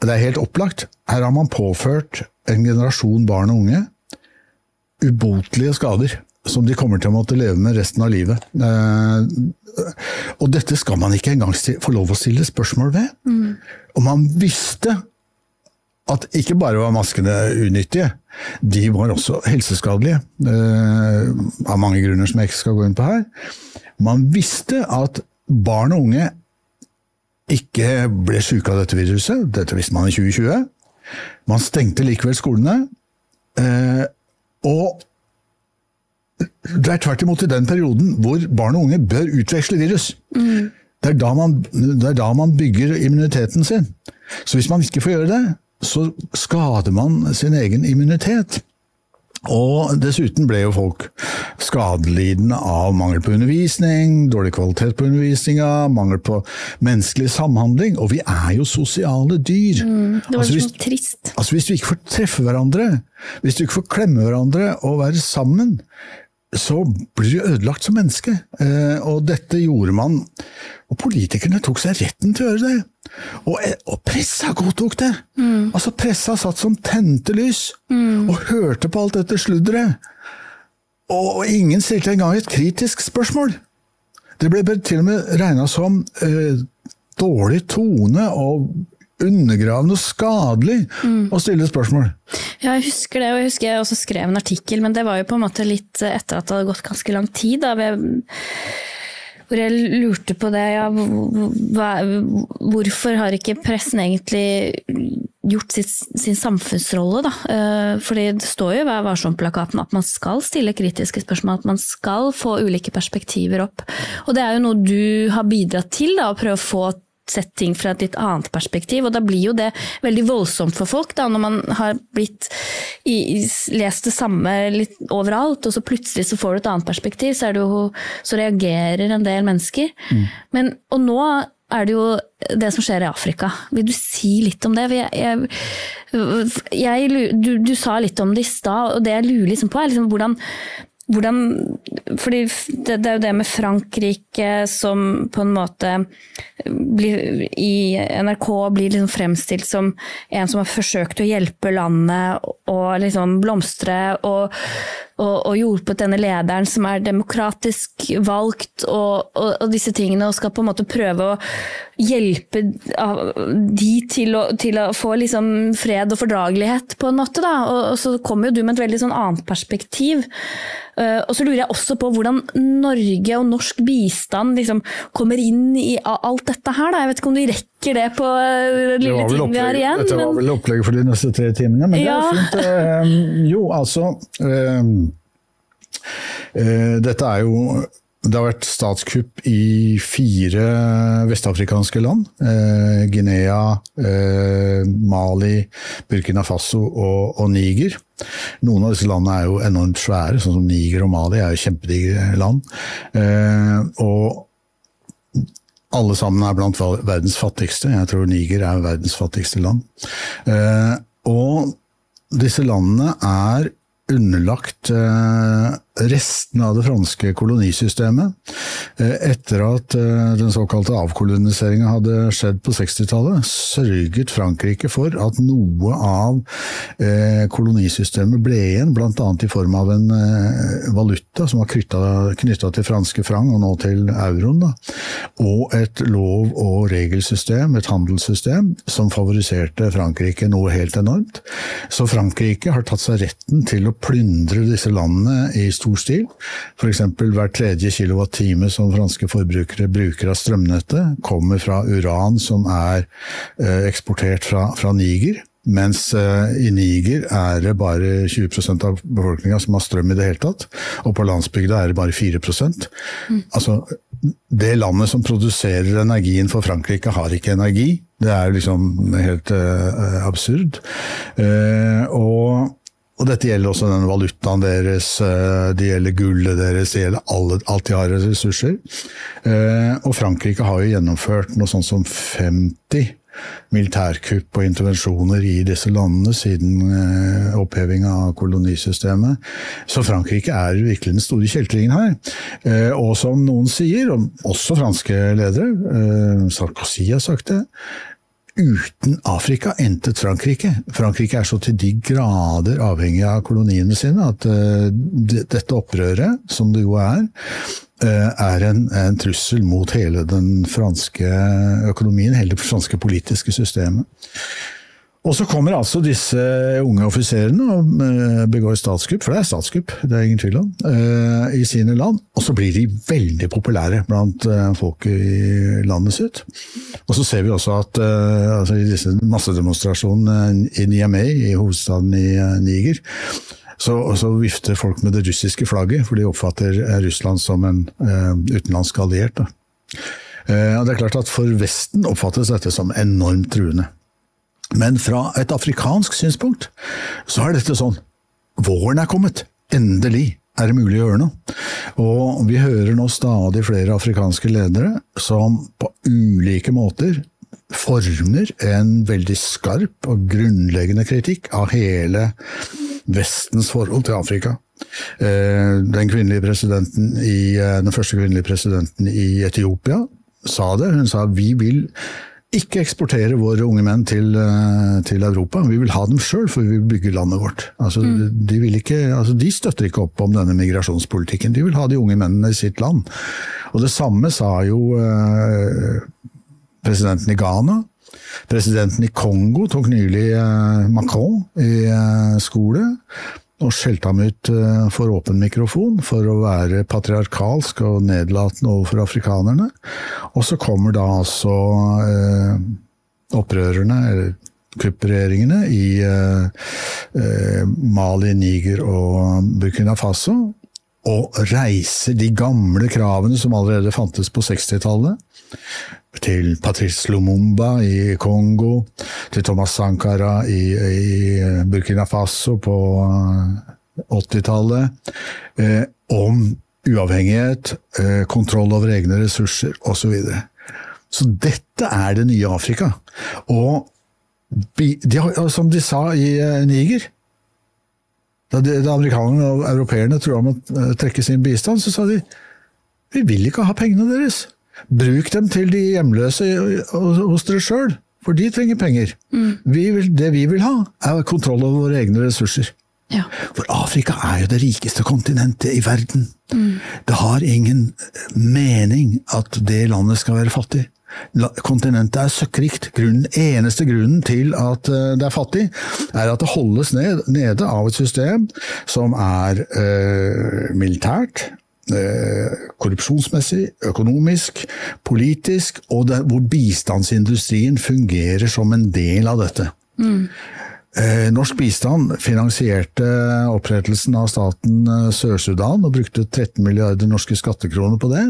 Det er helt opplagt. Her har man påført en generasjon barn og unge ubotelige skader. Som de kommer til å måtte leve med resten av livet. Eh, og dette skal man ikke engang få lov å stille spørsmål ved. Og man visste at ikke bare var maskene unyttige, de var også helseskadelige. Eh, av mange grunner som jeg ikke skal gå inn på her. Man visste at barn og unge ikke ble syke av dette viruset. Dette visste man i 2020. Man stengte likevel skolene. Eh, og det er tvert imot i den perioden hvor barn og unge bør utveksle virus. Det, er da man, det er da man bygger immuniteten sin. Så hvis man ikke får gjøre det, så skader man sin egen immunitet. Og dessuten ble jo folk skadelidende av mangel på undervisning, dårlig kvalitet på undervisninga, mangel på menneskelig samhandling. Og vi er jo sosiale dyr. Mm, det var altså, hvis, trist. Altså Hvis du ikke får treffe hverandre, hvis du ikke får klemme hverandre og være sammen, så blir du ødelagt som menneske. Eh, og dette gjorde man. Og politikerne tok seg retten til å gjøre det. Og, eh, og pressa godtok det! Mm. Altså Pressa satt som tente lys mm. og hørte på alt dette sludderet. Og, og, ingen stilte engang et kritisk spørsmål. Det ble til og med regna som eh, dårlig tone og undergravende og skadelig mm. å stille spørsmål. Ja, jeg husker det, og jeg husker jeg også skrev en artikkel, men det var jo på en måte litt etter at det hadde gått ganske lang tid. da, hvor jeg lurte på det, ja, hva, hvorfor har ikke pressen egentlig gjort sitt, sin samfunnsrolle, da? Eh, fordi det står jo i Vær varsom-plakaten at man skal stille kritiske spørsmål, at man skal få ulike perspektiver opp. Og det er jo noe du har bidratt til, da, å prøve å få sett ting fra et litt annet perspektiv. Og da blir jo det veldig voldsomt for folk, da, når man har blitt i, lest det samme litt overalt, og så plutselig så får du et annet perspektiv, så, jo, så reagerer en del mennesker. Mm. Men, og nå er det jo det som skjer i Afrika. Vil du si litt om det? Jeg, jeg, jeg, du, du, sa litt om det i stad, og det jeg lurer liksom på, er liksom hvordan hvordan fordi det, det, er jo det med Frankrike som på en måte blir, i NRK blir liksom fremstilt som en som har forsøkt å hjelpe landet og liksom blomstre, og, og, og hjulpet denne lederen som er demokratisk valgt, og, og, disse tingene, og skal på en måte prøve å hjelpe de til å, til å få liksom fred og fordragelighet, på en måte. Da. Og, så kommer jo du med et veldig sånn annet perspektiv. Uh, og så lurer jeg også på hvordan Norge og norsk bistand liksom kommer inn i alt dette her. Da. Jeg vet ikke om du rekker det på uh, lille tiden vi har igjen. Dette var vel opplegget for de neste tre timene, men ja. det er fint. Uh, jo, altså Dette er jo det har vært statskupp i fire vestafrikanske land. Eh, Guinea, eh, Mali, Burkina Faso og, og, Niger. Noen av disse landene er jo enormt svære, sånn som Niger og Mali er jo kjempedigre land. Eh, og alle sammen er blant verdens fattigste. Jeg tror Niger er verdens fattigste land. Eh, og disse landene er underlagt eh, restene av det franske kolonisystemet. Eh, etter at eh, den såkalte avkoloniseringa hadde skjedd på 60-tallet, sørget Frankrike for at noe av kolonisystemet ble igjen, bl.a. i form av en valuta som var knytta til franske frang, og nå til euroen. Da. Og et lov- og regelsystem, et handelssystem, som favoriserte Frankrike noe helt enormt. Så Frankrike har tatt seg retten til å plyndre disse landene i stor stil. F.eks. hver tredje kilowattime som franske forbrukere bruker av strømnettet, kommer fra uran som er eh, eksportert fra, fra Niger. Mens uh, i Niger er det bare 20% av befolkninga som har strøm i det hele tatt. Og på landsbygda er det bare 4 mm. Altså, Det landet som produserer energien for Frankrike, har ikke energi. Det er liksom helt uh, absurd. Uh, og og dette gjelder også den valutaen deres, eh, det gjelder gullet deres, det gjelder alle, alt de har av ressurser. Eh, og Frankrike har jo gjennomført noe sånt som 50 militærkupp og intervensjoner i disse landene siden eh, opphevinga av kolonisystemet. Så Frankrike er virkelig den store kjeltringen her. Og som noen sier, og også franske ledere, Sarkozy har sagt det, uten Afrika entet Frankrike. Frankrike er så til de grader avhengig av koloniene sine at uh, dette opprøret, som det jo er, uh, er en, en, trussel mot hele den franske økonomien, hele det franske politiske systemet. Og så kommer altså disse unge offiserene og eh, begår statskupp, for det er statskupp, det er ingen tvil om, eh, i sine land. Og så blir de veldig populære blant folket i landet sitt. Og så ser vi også at altså i disse massedemonstrasjonene i Niamey, i hovedstaden i Niger, så, så, vifter folk med det russiske flagget, for de oppfatter Russland som en utenlandsk alliert. Da. Det er klart at For Vesten oppfattes dette som enormt truende. Men fra et afrikansk synspunkt så er dette sånn våren er kommet. Endelig er det mulig å gjøre noe. Og vi hører nå stadig flere afrikanske ledere som på ulike måter former en veldig skarp og grunnleggende kritikk av hele Vestens forhold til Afrika. Eh, den, kvinnelige presidenten i, eh, den første kvinnelige presidenten i Etiopia sa det. Hun sa vi vil ikke eksportere våre unge menn til, eh, til Europa. Vi vil ha dem sjøl, for vi vil bygge landet vårt. Altså, mm. de, ikke, altså, de, støtter ikke opp om denne migrasjonspolitikken. De vil ha de unge mennene i sitt land. Og det samme sa jo eh, presidenten i Ghana. Presidenten i Kongo tok nylig eh, Macron i eh, skole og skjelte ham ut eh, for åpen mikrofon for å være patriarkalsk og nedlatende overfor afrikanerne. Og så kommer da altså eh, opprørerne, eller kupperegjeringene, i eh, eh, Mali, Niger og Burkina Faso. Og reiser de gamle kravene som allerede fantes på 60-tallet til Patrice Lumumba i Kongo, til Thomas Sankara i, i Burkina Faso på 80-tallet, eh, om uavhengighet, eh, kontroll over egne ressurser osv. Så, så dette er det nye Afrika. Og de, som de sa i eh, Niger da, de, da amerikanerne og europeerne tror om å eh, trekke sin bistand, så sa de vi vil ikke ha pengene deres. Bruk dem til de hjemløse hos dere sjøl, for de trenger penger. Mm. Vi vil, det vi vil ha, er kontroll over våre egne ressurser. Ja. For Afrika er jo det rikeste kontinentet i verden. Mm. Det har ingen mening at det landet skal være fattig. Kontinentet er søkkrikt. Grunnen, eneste grunnen til at eh, det er fattig, er at det holdes ned, nede av et system som er eh, militært, Eh, korrupsjonsmessig, økonomisk, politisk, og det, hvor bistandsindustrien fungerer som en del av dette. Mm. Norsk bistand finansierte opprettelsen av staten eh, Sør-Sudan og brukte 13 milliarder norske skattekroner på det.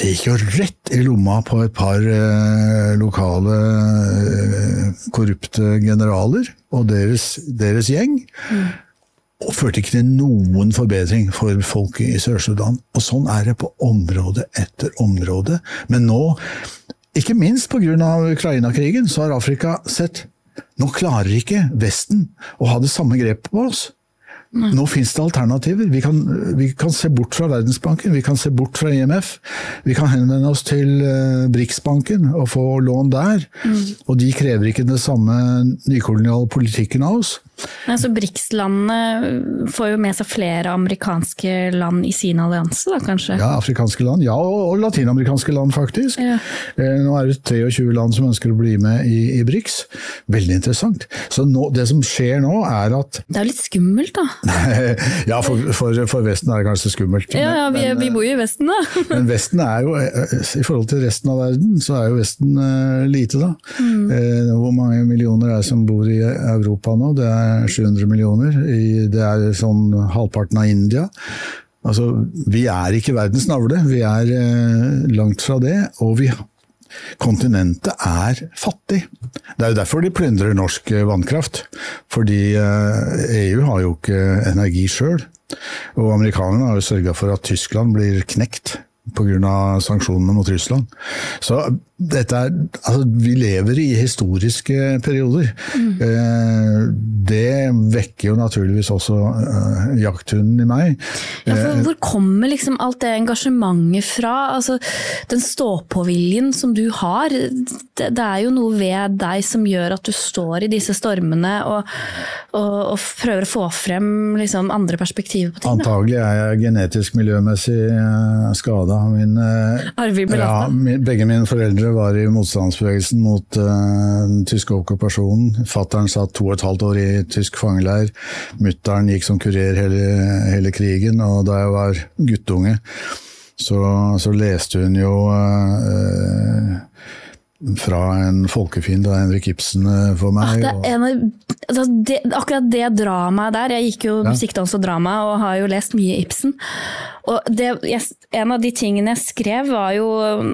Det gikk jo rett i lomma på et par lokale korrupte generaler og deres, deres gjeng. Mm og førte ikke til noen forbedring for folk i Sør-Sudan. Og sånn er det på område etter område. Men nå, ikke minst pga. Ukraina-krigen, så har Afrika sett nå klarer ikke Vesten å ha det samme grepet på oss. Nå finnes det alternativer. Vi kan, vi kan, se bort fra Verdensbanken, vi kan se bort fra IMF. Vi kan henvende oss til uh, BRICS-banken og få lån der. Mm. Og de krever ikke den samme nykoloniale politikken av oss. Altså BRICS-landene får jo med seg flere amerikanske land i sin allianse, da kanskje? Ja, afrikanske land. Ja, og, og latinamerikanske land, faktisk. Ja. Eh, nå er det 23 land som ønsker å bli med i, i BRICS. Veldig interessant. Så nå, det som skjer nå, er at Det er jo litt skummelt, da? ja, for, for, for, Vesten er det kanskje skummelt. Ja, ja vi, men, vi, bor jo i Vesten, da. men Vesten er jo, eh, i forhold til resten av verden, så er jo Vesten uh, lite, da. Mm. Eh, hvor mange millioner er det som bor i Europa nå? Det er 700 millioner. Det er sånn halvparten av India. Altså, vi er ikke verdens navle, vi er eh, langt fra det. Og vi, kontinentet er fattig. Det er jo derfor de plyndrer norsk eh, vannkraft. Fordi EU eh, e har jo ikke energi sjøl. Og amerikanerne har jo sørga for at Tyskland blir knekt pga. sanksjonene mot Russland. Så dette er, altså, vi lever i historiske perioder. Mm. Eh, det vekker jo naturligvis også uh, jakthunden i meg. Ja, for eh, Hvor kommer liksom alt det engasjementet fra? Altså, den stå-på-viljen som du har. Det, det, er jo noe ved deg som gjør at du står i disse stormene og, og, og prøver å få frem liksom, andre perspektiver på ting. Antagelig er jeg genetisk miljømessig skada. Uh, ja, begge mine foreldre var i motstandsbevegelsen mot uh, den tyske okkupasjonen. Fattern satt to og et halvt år i tysk fangeleir. Mutter'n gikk som kurer hele, hele, krigen, og da jeg var guttunge, så, så leste hun jo uh, fra en folkefiende av Henrik Ibsen eh, for meg. Ah, det en, altså det, akkurat det dramaet der, jeg gikk jo ja. musikktans og drama og har jo lest mye Ibsen. Og det, jeg, en av de tingene jeg skrev, var jo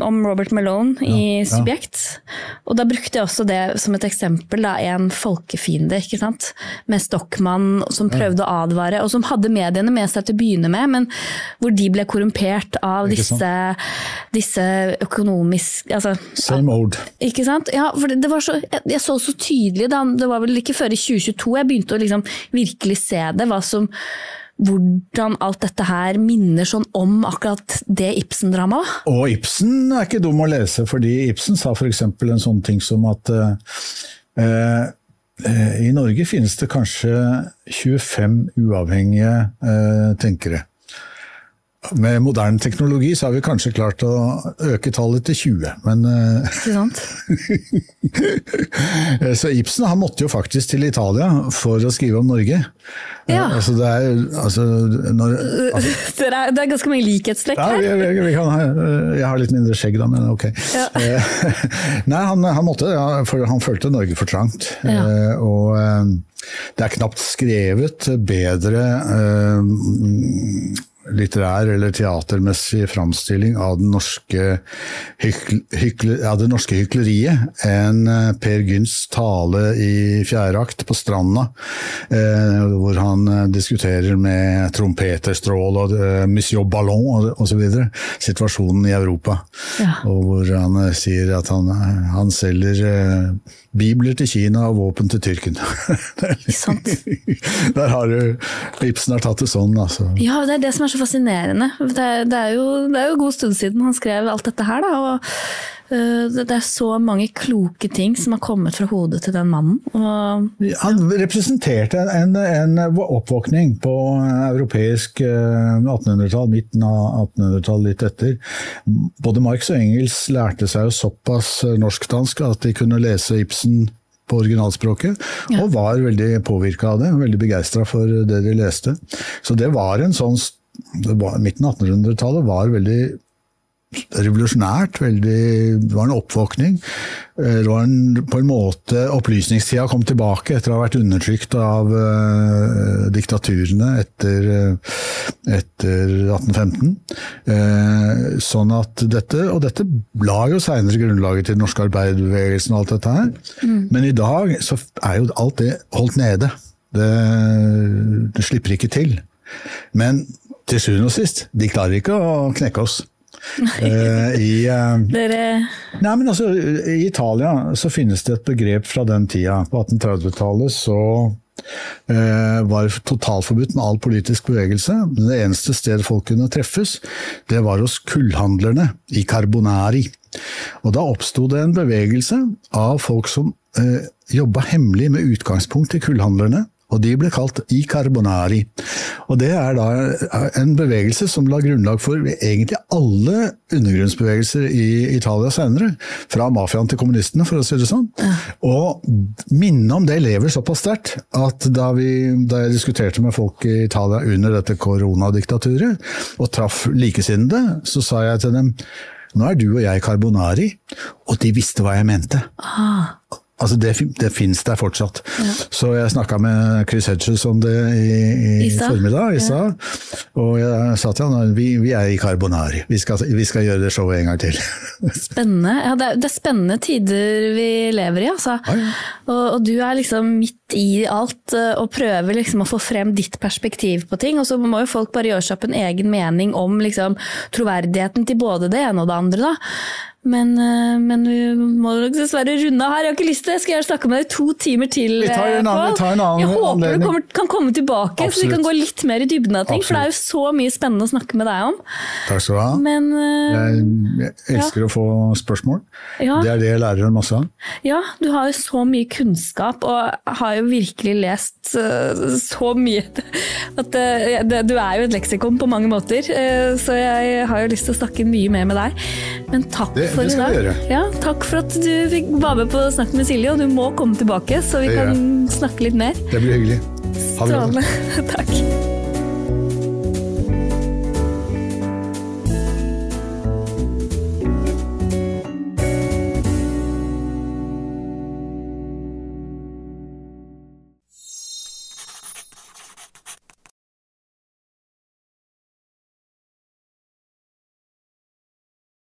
om Robert Malone i ja. Subjekt. Og da brukte jeg også det som et eksempel. Da, en folkefiende ikke sant? med Stockmann som prøvde å advare, og som hadde mediene med seg til å begynne med, men hvor de ble korrumpert av disse, disse økonomiske altså, Same old. Ikke sant? Ja, for det, det var så, jeg, jeg så så tydelig, da, det var vel ikke før i 2022 jeg begynte å liksom virkelig se det, hva som hvordan alt dette her minner sånn om akkurat det Ibsen-dramaet. Og Ibsen er ikke dum å lese, fordi Ibsen sa f.eks. en sånn ting som at eh, eh, i Norge finnes det kanskje 25 uavhengige eh, tenkere. Med moderne teknologi så har vi kanskje klart å øke tallet til 20, men eh, Ikke sant? Så Ibsen han måtte jo faktisk til Italia for å skrive om Norge. Ja. Eh, Altså det er, altså, når, altså, Det er, det er ganske mange likhetstrekk ja, vi, her. vi, vi kan, jeg har litt mindre skjegg da, men ok. Ja. Eh, Nei, han, han måtte, ja, for han følte Norge for trangt. Ja. Eh, Og eh, det er knapt skrevet bedre eh, litterær eller teatermessig framstilling av, den norske hykl, hykle, av det norske hykleriet enn eh, Per Gynts tale i fjerde akt på Stranda, eh, hvor han eh, diskuterer med trompeterstrål og eh, Monsieur Ballon osv. situasjonen i Europa. Ja. Og hvor han eh, sier at han, han selger eh, bibler til Kina og våpen til Tyrken. Er litt- Sant. Der har du Ibsen har tatt det sånn, altså. Ja, det er det som er så fascinerende. Det er, det er, jo, det er jo en god stund siden han skrev alt dette her, da. Og det det er så mange kloke ting som har kommet fra hodet til den mannen. Og Han representerte en, en oppvåkning på europeisk eh, 1800-tall, midten av 1800-tallet, litt etter. Både Marx og Engels lærte seg jo såpass norsk-dansk at de kunne lese Ibsen på originalspråket, og var veldig påvirka av det, veldig begeistra for det de leste. Så det var en sånn Midten av 1800-tallet var veldig revolusjonært. Veldig, det var en oppvåkning. Eh, Det var en, på en måte Opplysningstida kom tilbake etter å ha vært undertrykt av uh, diktaturene etter, eh, etter 1815. Uh, sånn at dette, Og dette la jo seinere grunnlaget til den norske arbeiderbevegelsen og alt dette her. Men i dag så er jo alt det holdt nede. Det, det slipper ikke til. Men til sjuende og sist, de klarer ikke å knekke oss. Eh, I eh, dere Nei, men altså, I Italia så finnes det et begrep fra den tida. På 1830-tallet så eh, var totalforbudt med all politisk bevegelse. Det eneste stedet folk kunne treffes, det var hos kullhandlerne i Carbonari. Og da oppsto det en bevegelse av folk som eh, jobba hemmelig med utgangspunkt i kullhandlerne. Og de ble kalt i Carbonari. Og det er da en bevegelse som la grunnlag for egentlig alle undergrunnsbevegelser i Italia senere. Fra mafiaen til kommunistene, for å si det sånn. Og minnet om det lever såpass sterkt at da, vi, da jeg diskuterte med folk i Italia under dette koronadiktaturet, og traff likesinnede, så sa jeg til dem nå er du og jeg Carbonari, og de visste hva jeg mente. Altså det, det fins der fortsatt. Så jeg snakka med Chris Hedges om det i, i, I formiddag, i ja. Og jeg sa til han vi, vi er i Carbonari, vi skal, vi skal gjøre det showet en gang til. Spennende. Ja, det, er, det er spennende tider vi lever i, altså. Ja, ja. Og, og du er liksom midt i alt eh, og prøver liksom å få frem ditt perspektiv på ting. Og så må jo folk bare gjøre seg opp en egen mening om liksom, troverdigheten til både det ene og det andre. da. Men, eh, men vi må nok dessverre runde av her. Jeg har ikke lyst til det. Jeg skal gjerne snakke med deg i to timer til. Vi tar en eh, annen- vi tar en annen Jeg håper anledning. du kommer, kan komme tilbake, så vi kan gå litt mer i dybden av ting. For det er jo så mye spennende å snakke med deg om. Takk skal du ha. Men eh, Jeg, jeg elsker å få spørsmål. Ja. Det er det jeg lærer masse av. Ja, du har jo så mye kunnskap, og har jo virkelig lest uh, så mye at uh, det, Du er jo et leksikon på mange måter, uh, så jeg har jo lyst til å snakke mye mer med deg. Men takk Det- for i dag. Ja, takk for at du fikk være med på Snakk med Silje, og du må komme tilbake, så vi kan snakke litt mer. Det blir hyggelig. Ha det. Strålende. Takk.